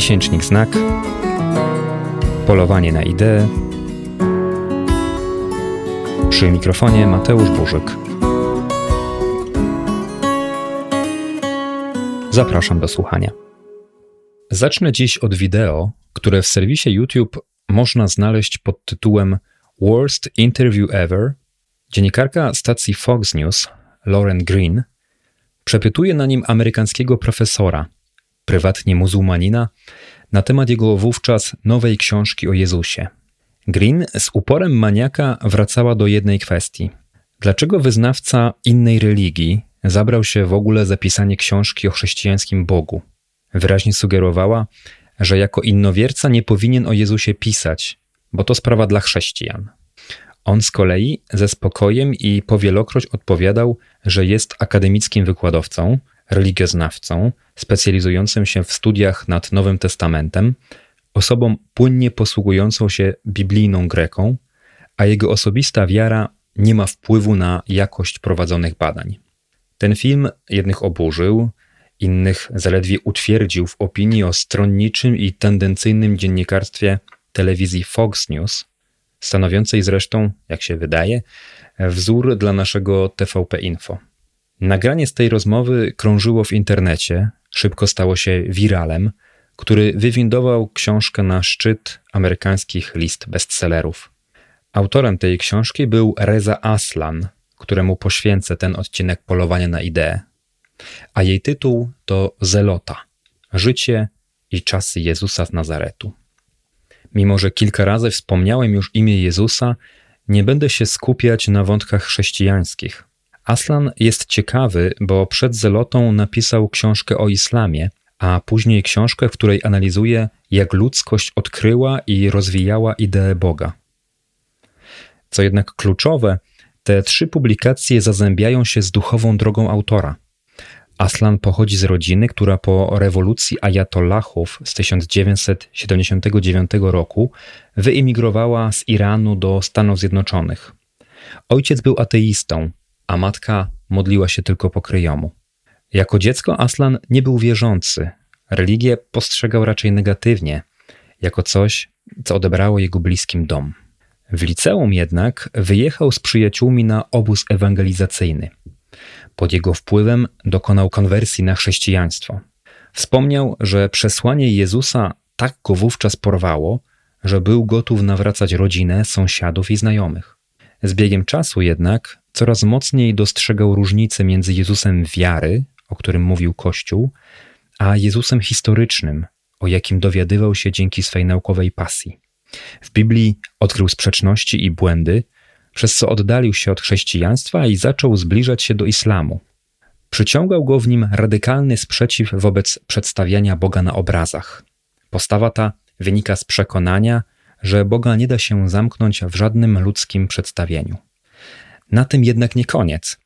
Miesięcznik Znak, Polowanie na ideę. Przy mikrofonie Mateusz Burzyk. Zapraszam do słuchania. Zacznę dziś od wideo, które w serwisie YouTube można znaleźć pod tytułem Worst Interview Ever. Dziennikarka stacji Fox News, Lauren Green, przepytuje na nim amerykańskiego profesora, prywatnie muzułmanina, na temat jego wówczas nowej książki o Jezusie. Green z uporem maniaka wracała do jednej kwestii. Dlaczego wyznawca innej religii zabrał się w ogóle zapisanie książki o chrześcijańskim Bogu? Wyraźnie sugerowała, że jako innowierca nie powinien o Jezusie pisać, bo to sprawa dla chrześcijan. On z kolei ze spokojem i powielokroć odpowiadał, że jest akademickim wykładowcą, religioznawcą, specjalizującym się w studiach nad Nowym Testamentem, osobą płynnie posługującą się biblijną greką, a jego osobista wiara nie ma wpływu na jakość prowadzonych badań. Ten film jednych oburzył, innych zaledwie utwierdził w opinii o stronniczym i tendencyjnym dziennikarstwie telewizji Fox News, stanowiącej zresztą, jak się wydaje, wzór dla naszego TVP Info. Nagranie z tej rozmowy krążyło w internecie, szybko stało się wiralem, który wywindował książkę na szczyt amerykańskich list bestsellerów. Autorem tej książki był Reza Aslan, któremu poświęcę ten odcinek polowania na ideę. A jej tytuł to Zelota Życie i czasy Jezusa z Nazaretu. Mimo, że kilka razy wspomniałem już imię Jezusa, nie będę się skupiać na wątkach chrześcijańskich. Aslan jest ciekawy, bo przed Zelotą napisał książkę o islamie, a później książkę, w której analizuje, jak ludzkość odkryła i rozwijała ideę Boga. Co jednak kluczowe, te trzy publikacje zazębiają się z duchową drogą autora – Aslan pochodzi z rodziny, która po rewolucji ajatollahów z 1979 roku wyemigrowała z Iranu do Stanów Zjednoczonych. Ojciec był ateistą, a matka modliła się tylko po kryjomu. Jako dziecko Aslan nie był wierzący. Religię postrzegał raczej negatywnie, jako coś, co odebrało jego bliskim dom. W liceum jednak wyjechał z przyjaciółmi na obóz ewangelizacyjny – pod jego wpływem dokonał konwersji na chrześcijaństwo. Wspomniał, że przesłanie Jezusa tak go wówczas porwało, że był gotów nawracać rodzinę, sąsiadów i znajomych. Z biegiem czasu jednak coraz mocniej dostrzegał różnicę między Jezusem wiary, o którym mówił Kościół, a Jezusem historycznym, o jakim dowiadywał się dzięki swej naukowej pasji. W Biblii odkrył sprzeczności i błędy, przez co oddalił się od chrześcijaństwa i zaczął zbliżać się do islamu. Przyciągał go w nim radykalny sprzeciw wobec przedstawiania Boga na obrazach. Postawa ta wynika z przekonania, że Boga nie da się zamknąć w żadnym ludzkim przedstawieniu. Na tym jednak nie koniec.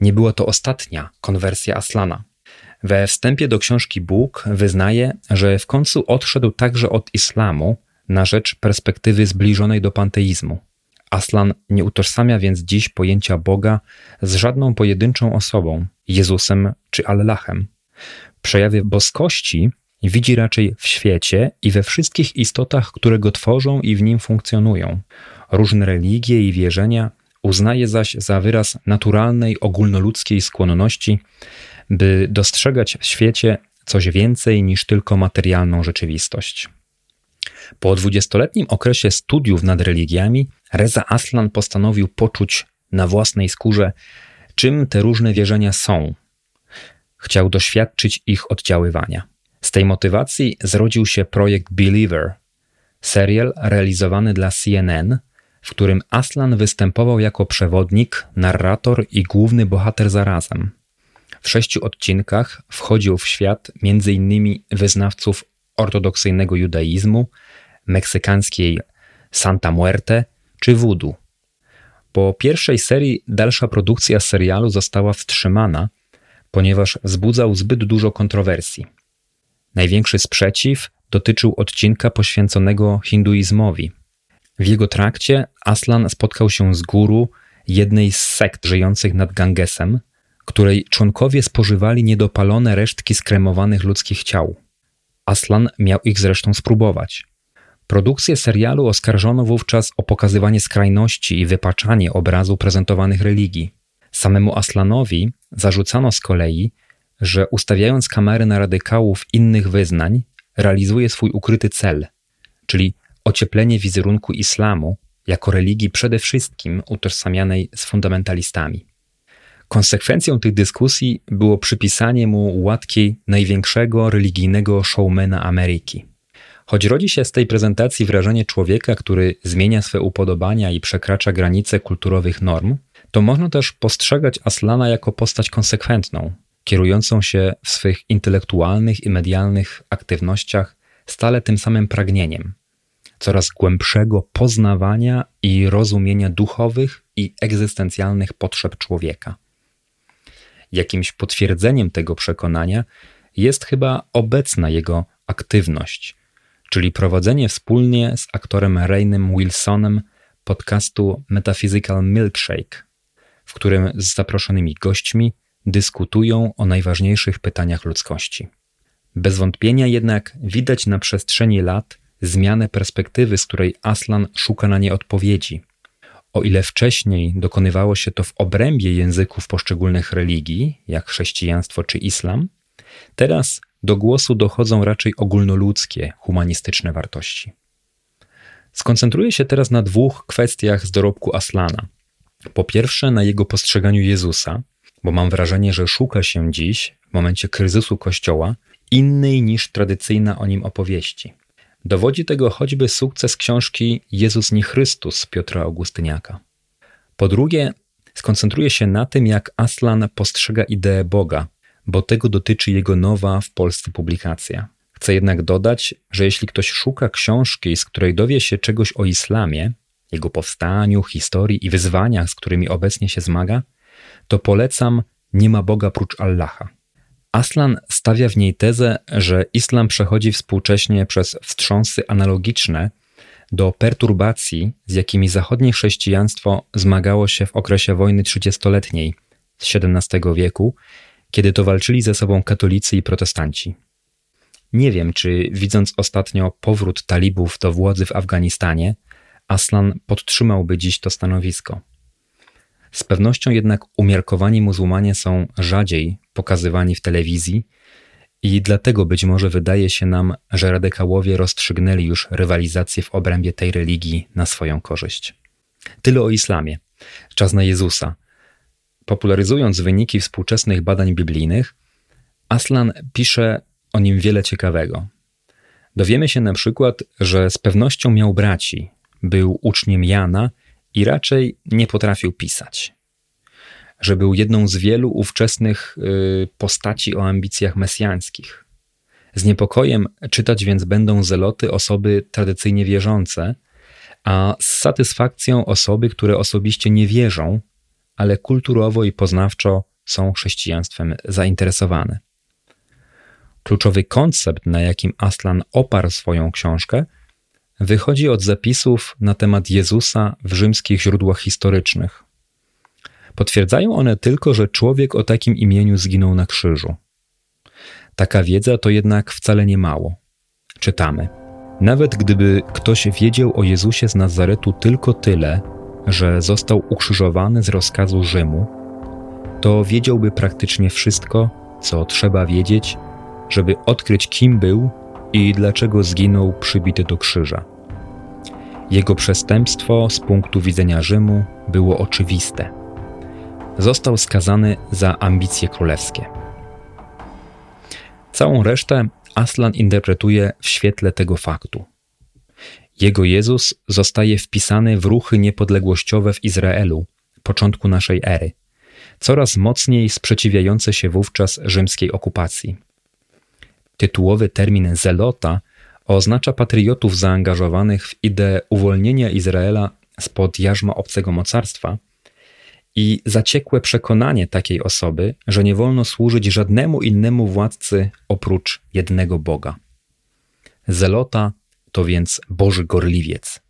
Nie była to ostatnia konwersja Aslana. We wstępie do książki Bóg wyznaje, że w końcu odszedł także od islamu na rzecz perspektywy zbliżonej do panteizmu. Aslan nie utożsamia więc dziś pojęcia Boga z żadną pojedynczą osobą, Jezusem czy Allahem. Przejawy boskości widzi raczej w świecie i we wszystkich istotach, które go tworzą i w nim funkcjonują. Różne religie i wierzenia uznaje zaś za wyraz naturalnej, ogólnoludzkiej skłonności, by dostrzegać w świecie coś więcej niż tylko materialną rzeczywistość. Po dwudziestoletnim okresie studiów nad religiami, Reza Aslan postanowił poczuć na własnej skórze, czym te różne wierzenia są. Chciał doświadczyć ich oddziaływania. Z tej motywacji zrodził się projekt Believer, serial realizowany dla CNN, w którym Aslan występował jako przewodnik, narrator i główny bohater zarazem. W sześciu odcinkach wchodził w świat m.in. wyznawców ortodoksyjnego judaizmu, meksykańskiej Santa Muerte czy Voodoo. Po pierwszej serii dalsza produkcja serialu została wstrzymana, ponieważ wzbudzał zbyt dużo kontrowersji. Największy sprzeciw dotyczył odcinka poświęconego hinduizmowi. W jego trakcie Aslan spotkał się z guru jednej z sekt żyjących nad Gangesem, której członkowie spożywali niedopalone resztki skremowanych ludzkich ciał. Aslan miał ich zresztą spróbować. Produkcję serialu oskarżono wówczas o pokazywanie skrajności i wypaczanie obrazu prezentowanych religii. Samemu Aslanowi zarzucano z kolei, że ustawiając kamery na radykałów innych wyznań, realizuje swój ukryty cel, czyli ocieplenie wizerunku islamu jako religii przede wszystkim utożsamianej z fundamentalistami. Konsekwencją tych dyskusji było przypisanie mu łatki największego religijnego showmana Ameryki. Choć rodzi się z tej prezentacji wrażenie człowieka, który zmienia swe upodobania i przekracza granice kulturowych norm, to można też postrzegać Aslana jako postać konsekwentną, kierującą się w swych intelektualnych i medialnych aktywnościach stale tym samym pragnieniem coraz głębszego poznawania i rozumienia duchowych i egzystencjalnych potrzeb człowieka. Jakimś potwierdzeniem tego przekonania jest chyba obecna jego aktywność, czyli prowadzenie wspólnie z aktorem Raynem Wilsonem podcastu Metaphysical Milkshake, w którym z zaproszonymi gośćmi dyskutują o najważniejszych pytaniach ludzkości. Bez wątpienia jednak widać na przestrzeni lat zmianę perspektywy, z której Aslan szuka na nie odpowiedzi. O ile wcześniej dokonywało się to w obrębie języków poszczególnych religii, jak chrześcijaństwo czy islam, teraz do głosu dochodzą raczej ogólnoludzkie, humanistyczne wartości. Skoncentruję się teraz na dwóch kwestiach z dorobku Aslana. Po pierwsze, na jego postrzeganiu Jezusa, bo mam wrażenie, że szuka się dziś, w momencie kryzysu Kościoła, innej niż tradycyjna o nim opowieści. Dowodzi tego choćby sukces książki Jezus nie Chrystus Piotra Augustyniaka. Po drugie, skoncentruje się na tym, jak Aslan postrzega ideę Boga, bo tego dotyczy jego nowa w Polsce publikacja. Chcę jednak dodać, że jeśli ktoś szuka książki, z której dowie się czegoś o islamie, jego powstaniu, historii i wyzwaniach, z którymi obecnie się zmaga, to polecam Nie ma Boga prócz Allaha. Aslan stawia w niej tezę, że islam przechodzi współcześnie przez wstrząsy analogiczne do perturbacji, z jakimi zachodnie chrześcijaństwo zmagało się w okresie wojny trzydziestoletniej z XVII wieku, kiedy to walczyli ze sobą katolicy i protestanci. Nie wiem, czy widząc ostatnio powrót talibów do władzy w Afganistanie, Aslan podtrzymałby dziś to stanowisko. Z pewnością jednak umiarkowani muzułmanie są rzadziej pokazywani w telewizji i dlatego być może wydaje się nam, że radykałowie rozstrzygnęli już rywalizację w obrębie tej religii na swoją korzyść. Tyle o islamie. Czas na Jezusa. Popularyzując wyniki współczesnych badań biblijnych, Aslan pisze o nim wiele ciekawego. Dowiemy się na przykład, że z pewnością miał braci, był uczniem Jana i raczej nie potrafił pisać. Że był jedną z wielu ówczesnych y, postaci o ambicjach mesjańskich. Z niepokojem czytać więc będą zeloty osoby tradycyjnie wierzące, a z satysfakcją osoby, które osobiście nie wierzą, ale kulturowo i poznawczo są chrześcijaństwem zainteresowane. Kluczowy koncept, na jakim Aslan oparł swoją książkę, wychodzi od zapisów na temat Jezusa w rzymskich źródłach historycznych. Potwierdzają one tylko, że człowiek o takim imieniu zginął na krzyżu. Taka wiedza to jednak wcale nie mało. Czytamy. Nawet gdyby ktoś wiedział o Jezusie z Nazaretu tylko tyle, że został ukrzyżowany z rozkazu Rzymu, to wiedziałby praktycznie wszystko, co trzeba wiedzieć, żeby odkryć, kim był i dlaczego zginął przybity do krzyża. Jego przestępstwo z punktu widzenia Rzymu było oczywiste. Został skazany za ambicje królewskie. Całą resztę Aslan interpretuje w świetle tego faktu. Jego Jezus zostaje wpisany w ruchy niepodległościowe w Izraelu, początku naszej ery, coraz mocniej sprzeciwiające się wówczas rzymskiej okupacji. Tytułowy termin zelota oznacza patriotów zaangażowanych w ideę uwolnienia Izraela spod jarzma obcego mocarstwa i zaciekłe przekonanie takiej osoby, że nie wolno służyć żadnemu innemu władcy oprócz jednego Boga. Zelota to więc Boży gorliwiec.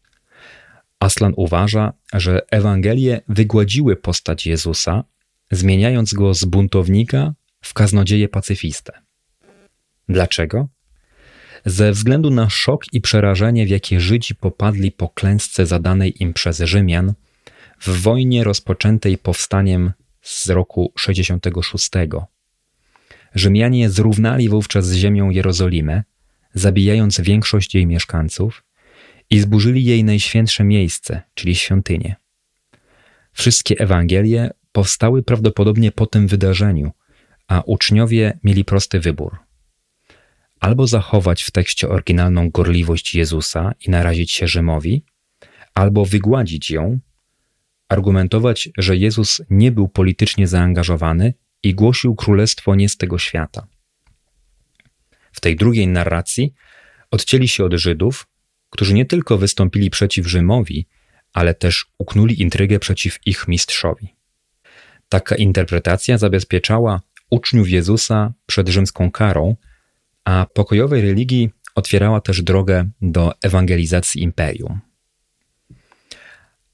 Aslan uważa, że Ewangelie wygładziły postać Jezusa, zmieniając go z buntownika w kaznodzieję pacyfistę. Dlaczego? Ze względu na szok i przerażenie, w jakie Żydzi popadli po klęsce zadanej im przez Rzymian, w wojnie rozpoczętej powstaniem z roku 66. Rzymianie zrównali wówczas z ziemią Jerozolimę, zabijając większość jej mieszkańców i zburzyli jej najświętsze miejsce, czyli świątynię. Wszystkie Ewangelie powstały prawdopodobnie po tym wydarzeniu, a uczniowie mieli prosty wybór. Albo zachować w tekście oryginalną gorliwość Jezusa i narazić się Rzymowi, albo wygładzić ją, argumentować, że Jezus nie był politycznie zaangażowany i głosił królestwo nie z tego świata. W tej drugiej narracji odcięli się od Żydów, którzy nie tylko wystąpili przeciw Rzymowi, ale też uknuli intrygę przeciw ich mistrzowi. Taka interpretacja zabezpieczała uczniów Jezusa przed rzymską karą, a pokojowej religii otwierała też drogę do ewangelizacji imperium.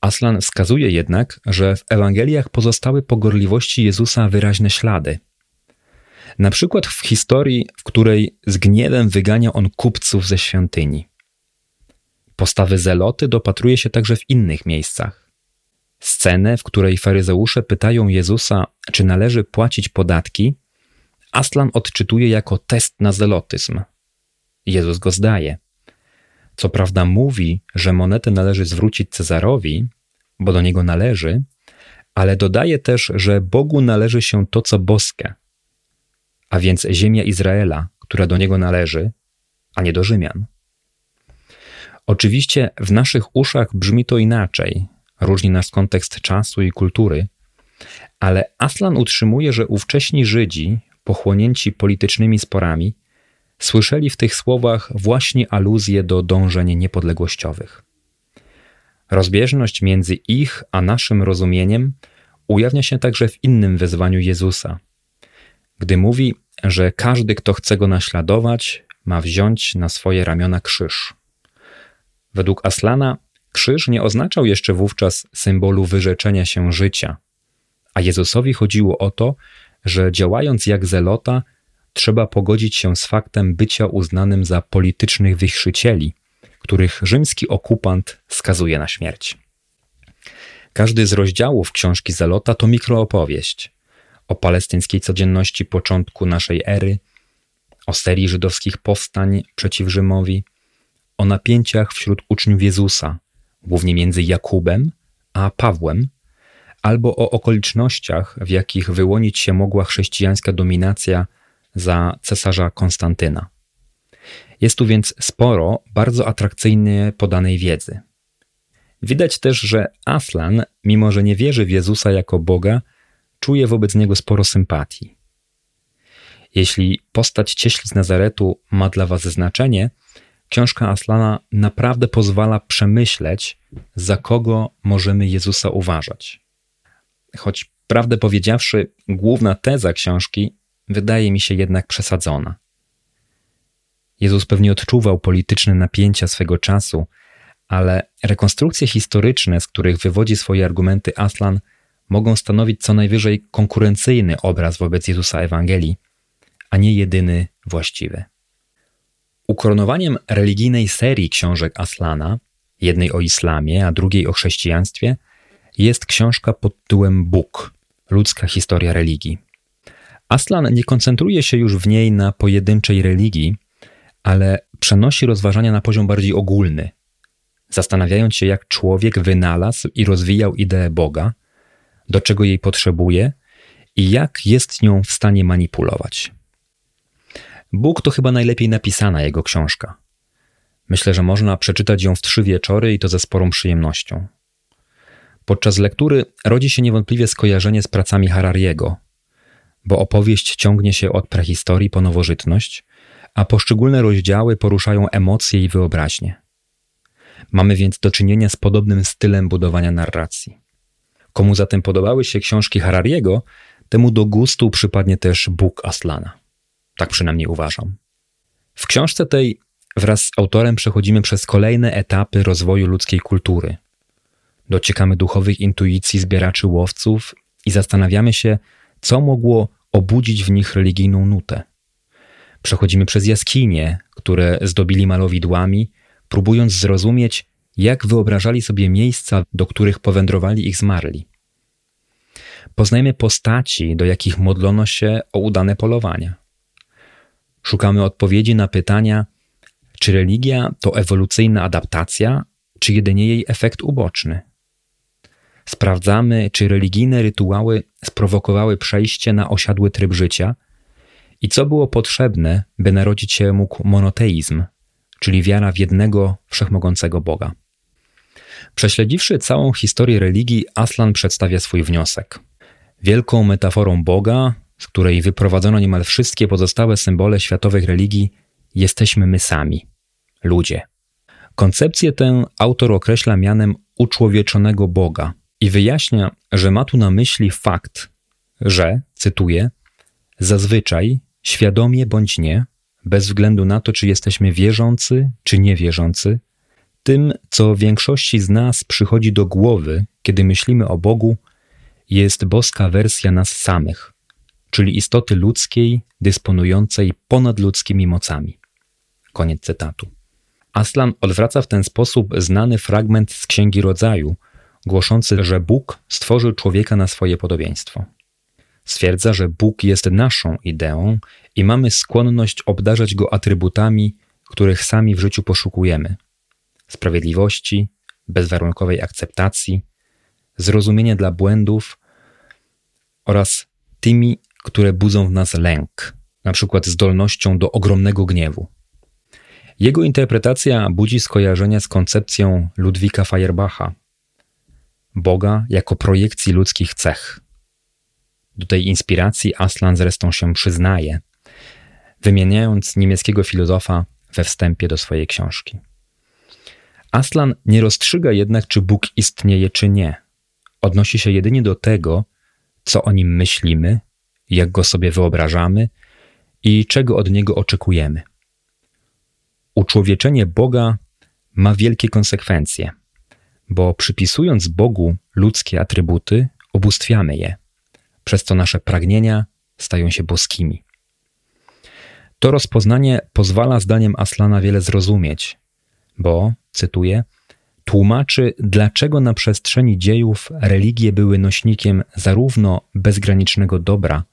Aslan wskazuje jednak, że w Ewangeliach pozostały po gorliwości Jezusa wyraźne ślady. Na przykład w historii, w której z gniewem wygania on kupców ze świątyni. Postawy zeloty dopatruje się także w innych miejscach. Scenę, w której faryzeusze pytają Jezusa, czy należy płacić podatki, Aslan odczytuje jako test na zelotyzm. Jezus go zdaje. Co prawda mówi, że monetę należy zwrócić Cezarowi, bo do niego należy, ale dodaje też, że Bogu należy się to, co boskie, a więc ziemia Izraela, która do niego należy, a nie do Rzymian. Oczywiście w naszych uszach brzmi to inaczej, różni nas kontekst czasu i kultury, ale Aslan utrzymuje, że ówcześni Żydzi, pochłonięci politycznymi sporami, słyszeli w tych słowach właśnie aluzje do dążeń niepodległościowych. Rozbieżność między ich a naszym rozumieniem ujawnia się także w innym wezwaniu Jezusa, gdy mówi, że każdy, kto chce go naśladować, ma wziąć na swoje ramiona krzyż. Według Aslana krzyż nie oznaczał jeszcze wówczas symbolu wyrzeczenia się życia, a Jezusowi chodziło o to, że działając jak zelota, trzeba pogodzić się z faktem bycia uznanym za politycznych wichrzycieli, których rzymski okupant skazuje na śmierć. Każdy z rozdziałów książki Zelota to mikroopowieść o palestyńskiej codzienności początku naszej ery, o serii żydowskich powstań przeciw Rzymowi, o napięciach wśród uczniów Jezusa, głównie między Jakubem a Pawłem, albo o okolicznościach, w jakich wyłonić się mogła chrześcijańska dominacja za cesarza Konstantyna. Jest tu więc sporo bardzo atrakcyjnie podanej wiedzy. Widać też, że Aslan, mimo że nie wierzy w Jezusa jako Boga, czuje wobec niego sporo sympatii. Jeśli postać cieśli z Nazaretu ma dla Was znaczenie, książka Aslana naprawdę pozwala przemyśleć, za kogo możemy Jezusa uważać. Choć prawdę powiedziawszy, główna teza książki wydaje mi się jednak przesadzona. Jezus pewnie odczuwał polityczne napięcia swego czasu, ale rekonstrukcje historyczne, z których wywodzi swoje argumenty Aslan, mogą stanowić co najwyżej konkurencyjny obraz wobec Jezusa Ewangelii, a nie jedyny właściwy. Ukoronowaniem religijnej serii książek Aslana, jednej o islamie, a drugiej o chrześcijaństwie, jest książka pod tytułem Bóg ludzka historia religii. Aslan nie koncentruje się już w niej na pojedynczej religii, ale przenosi rozważania na poziom bardziej ogólny, zastanawiając się, jak człowiek wynalazł i rozwijał ideę Boga, do czego jej potrzebuje i jak jest nią w stanie manipulować. Bóg to chyba najlepiej napisana jego książka. Myślę, że można przeczytać ją w trzy wieczory i to ze sporą przyjemnością. Podczas lektury rodzi się niewątpliwie skojarzenie z pracami Harariego, bo opowieść ciągnie się od prehistorii po nowożytność, a poszczególne rozdziały poruszają emocje i wyobraźnię. Mamy więc do czynienia z podobnym stylem budowania narracji. Komu zatem podobały się książki Harariego, temu do gustu przypadnie też Bóg Aslana. Tak przynajmniej uważam. W książce tej wraz z autorem przechodzimy przez kolejne etapy rozwoju ludzkiej kultury. Dociekamy duchowych intuicji zbieraczy łowców i zastanawiamy się, co mogło obudzić w nich religijną nutę. Przechodzimy przez jaskinie, które zdobili malowidłami, próbując zrozumieć, jak wyobrażali sobie miejsca, do których powędrowali ich zmarli. Poznajemy postaci, do jakich modlono się o udane polowania. Szukamy odpowiedzi na pytania, czy religia to ewolucyjna adaptacja, czy jedynie jej efekt uboczny. Sprawdzamy, czy religijne rytuały sprowokowały przejście na osiadły tryb życia i co było potrzebne, by narodzić się mógł monoteizm, czyli wiara w jednego wszechmogącego Boga. Prześledziwszy całą historię religii, Aslan przedstawia swój wniosek. Wielką metaforą Boga, z której wyprowadzono niemal wszystkie pozostałe symbole światowych religii, jesteśmy my sami ludzie. Koncepcję tę autor określa mianem uczłowieczonego Boga i wyjaśnia, że ma tu na myśli fakt, że, cytuję, zazwyczaj, świadomie bądź nie, bez względu na to, czy jesteśmy wierzący, czy niewierzący, tym, co większości z nas przychodzi do głowy, kiedy myślimy o Bogu, jest boska wersja nas samych, czyli istoty ludzkiej dysponującej ponadludzkimi mocami. Koniec cytatu. Aslan odwraca w ten sposób znany fragment z Księgi Rodzaju, głoszący, że Bóg stworzył człowieka na swoje podobieństwo. Stwierdza, że Bóg jest naszą ideą i mamy skłonność obdarzać go atrybutami, których sami w życiu poszukujemy: sprawiedliwości, bezwarunkowej akceptacji, zrozumienia dla błędów oraz tymi, które budzą w nas lęk, na przykład zdolnością do ogromnego gniewu. Jego interpretacja budzi skojarzenia z koncepcją Ludwika Feuerbacha, Boga jako projekcji ludzkich cech. Do tej inspiracji Aslan zresztą się przyznaje, wymieniając niemieckiego filozofa we wstępie do swojej książki. Aslan nie rozstrzyga jednak, czy Bóg istnieje, czy nie. Odnosi się jedynie do tego, co o nim myślimy, jak go sobie wyobrażamy i czego od niego oczekujemy. Uczłowieczenie Boga ma wielkie konsekwencje, bo przypisując Bogu ludzkie atrybuty, ubóstwiamy je, przez co nasze pragnienia stają się boskimi. To rozpoznanie pozwala zdaniem Aslana wiele zrozumieć, bo, cytuję, tłumaczy, dlaczego na przestrzeni dziejów religie były nośnikiem zarówno bezgranicznego dobra,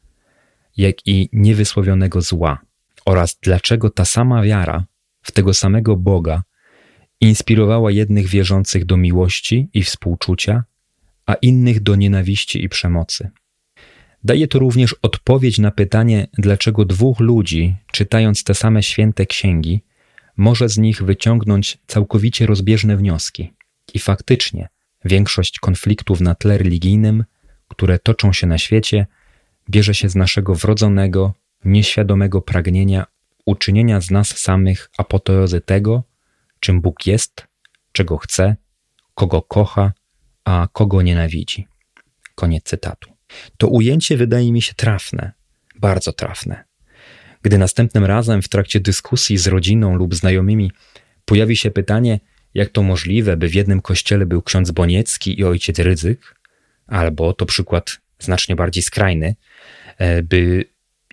jak i niewysłowionego zła, oraz dlaczego ta sama wiara w tego samego Boga inspirowała jednych wierzących do miłości i współczucia, a innych do nienawiści i przemocy. Daje to również odpowiedź na pytanie, dlaczego dwóch ludzi, czytając te same święte księgi, może z nich wyciągnąć całkowicie rozbieżne wnioski. I faktycznie, większość konfliktów na tle religijnym, które toczą się na świecie, bierze się z naszego wrodzonego, nieświadomego pragnienia uczynienia z nas samych apoteozy tego, czym Bóg jest, czego chce, kogo kocha, a kogo nienawidzi. Koniec cytatu. To ujęcie wydaje mi się trafne, bardzo trafne. Gdy następnym razem w trakcie dyskusji z rodziną lub znajomymi pojawi się pytanie, jak to możliwe, by w jednym kościele był ksiądz Boniecki i ojciec Ryzyk, albo to przykład znacznie bardziej skrajny, e, by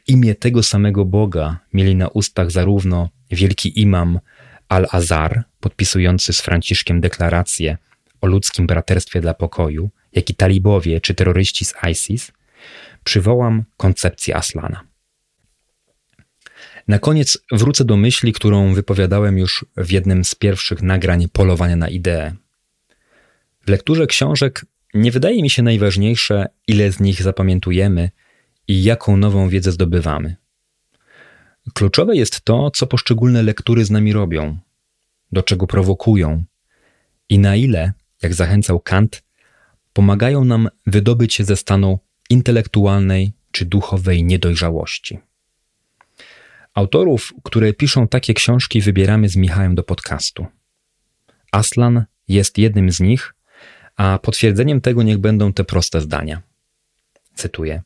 imię tego samego Boga mieli na ustach zarówno wielki imam Al-Azar, podpisujący z Franciszkiem deklarację o ludzkim braterstwie dla pokoju, jak i talibowie czy terroryści z ISIS, przywołam koncepcję Aslana. Na koniec wrócę do myśli, którą wypowiadałem już w jednym z pierwszych nagrań polowania na ideę. W lekturze książek nie wydaje mi się najważniejsze, ile z nich zapamiętujemy i jaką nową wiedzę zdobywamy. Kluczowe jest to, co poszczególne lektury z nami robią, do czego prowokują i na ile, jak zachęcał Kant, pomagają nam wydobyć się ze stanu intelektualnej czy duchowej niedojrzałości. Autorów, które piszą takie książki, wybieramy z Michałem do podcastu. Aslan jest jednym z nich, a potwierdzeniem tego niech będą te proste zdania. Cytuję.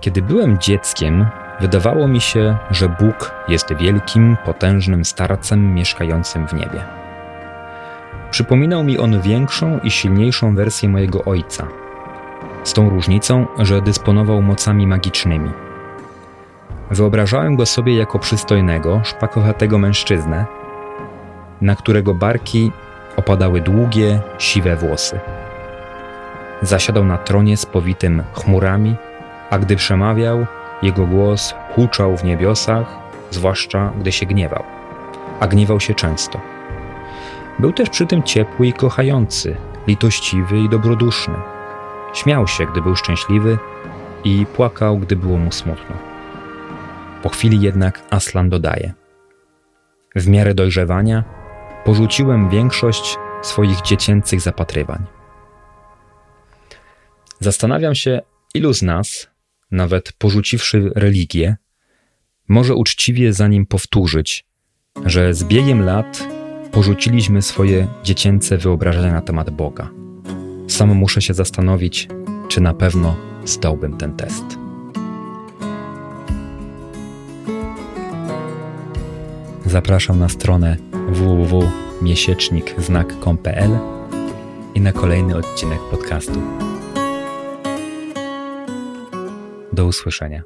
Kiedy byłem dzieckiem, wydawało mi się, że Bóg jest wielkim, potężnym starcem mieszkającym w niebie. Przypominał mi on większą i silniejszą wersję mojego ojca, z tą różnicą, że dysponował mocami magicznymi. Wyobrażałem go sobie jako przystojnego, szpakowatego mężczyznę, na którego barki opadały długie, siwe włosy. Zasiadał na tronie spowitym chmurami, a gdy przemawiał, jego głos huczał w niebiosach, zwłaszcza gdy się gniewał, a gniewał się często. Był też przy tym ciepły i kochający, litościwy i dobroduszny. Śmiał się, gdy był szczęśliwy i płakał, gdy było mu smutno. Po chwili jednak Aslan dodaje: W miarę dojrzewania porzuciłem większość swoich dziecięcych zapatrywań. Zastanawiam się, ilu z nas, nawet porzuciwszy religię, może uczciwie za nim powtórzyć, że z biegiem lat porzuciliśmy swoje dziecięce wyobrażenia na temat Boga. Sam muszę się zastanowić, czy na pewno zdałbym ten test. Zapraszam na stronę www.miesiecznikznak.com.pl i na kolejny odcinek podcastu. Do usłyszenia.